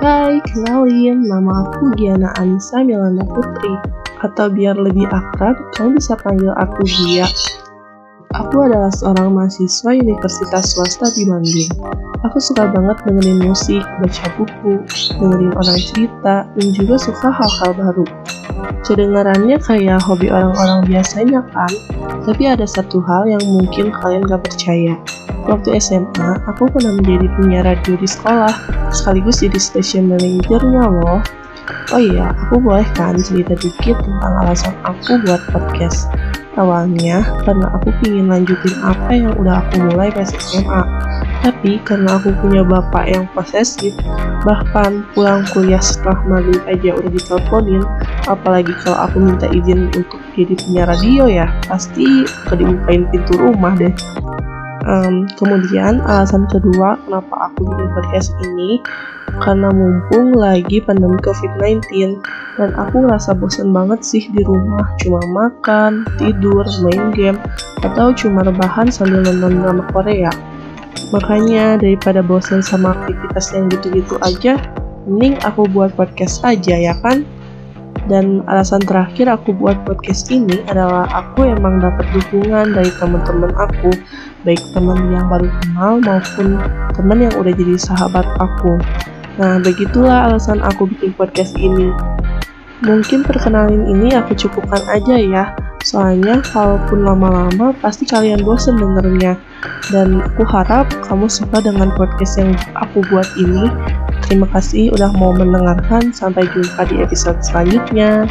Kenalin, nama aku Giana Anissa Milana Putri. Atau biar lebih akrab, kamu bisa panggil aku Gia. Aku adalah seorang mahasiswa universitas swasta di Bandung. Aku suka banget dengerin musik, baca buku, dengerin orang cerita, dan juga suka hal-hal baru. Kedengarannya kayak hobi orang-orang biasanya kan? Tapi ada satu hal yang mungkin kalian gak percaya. Waktu SMA, aku pernah menjadi penyiar radio di sekolah, sekaligus jadi station managernya loh. Oh iya, aku boleh kan cerita dikit tentang alasan aku buat podcast. Awalnya, karena aku ingin lanjutin apa yang udah aku mulai pas SMA. Tapi karena aku punya bapak yang posesif, bahkan pulang kuliah setelah maghrib aja udah diteleponin, apalagi kalau aku minta izin untuk jadi penyiar radio ya, pasti dibukain pintu rumah deh. Um, kemudian alasan kedua kenapa aku bikin podcast ini karena mumpung lagi pandemi COVID-19 dan aku ngerasa bosan banget sih di rumah cuma makan, tidur, main game atau cuma rebahan sambil nonton drama Korea. Makanya daripada bosan sama aktivitas yang gitu-gitu aja, mending aku buat podcast aja ya kan? Dan alasan terakhir aku buat podcast ini adalah aku emang dapat dukungan dari teman-teman aku, baik teman yang baru kenal maupun teman yang udah jadi sahabat aku. Nah, begitulah alasan aku bikin podcast ini. Mungkin perkenalan ini aku cukupkan aja ya, soalnya kalaupun lama-lama pasti kalian bosen dengernya. Dan aku harap kamu suka dengan podcast yang aku buat ini. Terima kasih udah mau mendengarkan. Sampai jumpa di episode selanjutnya.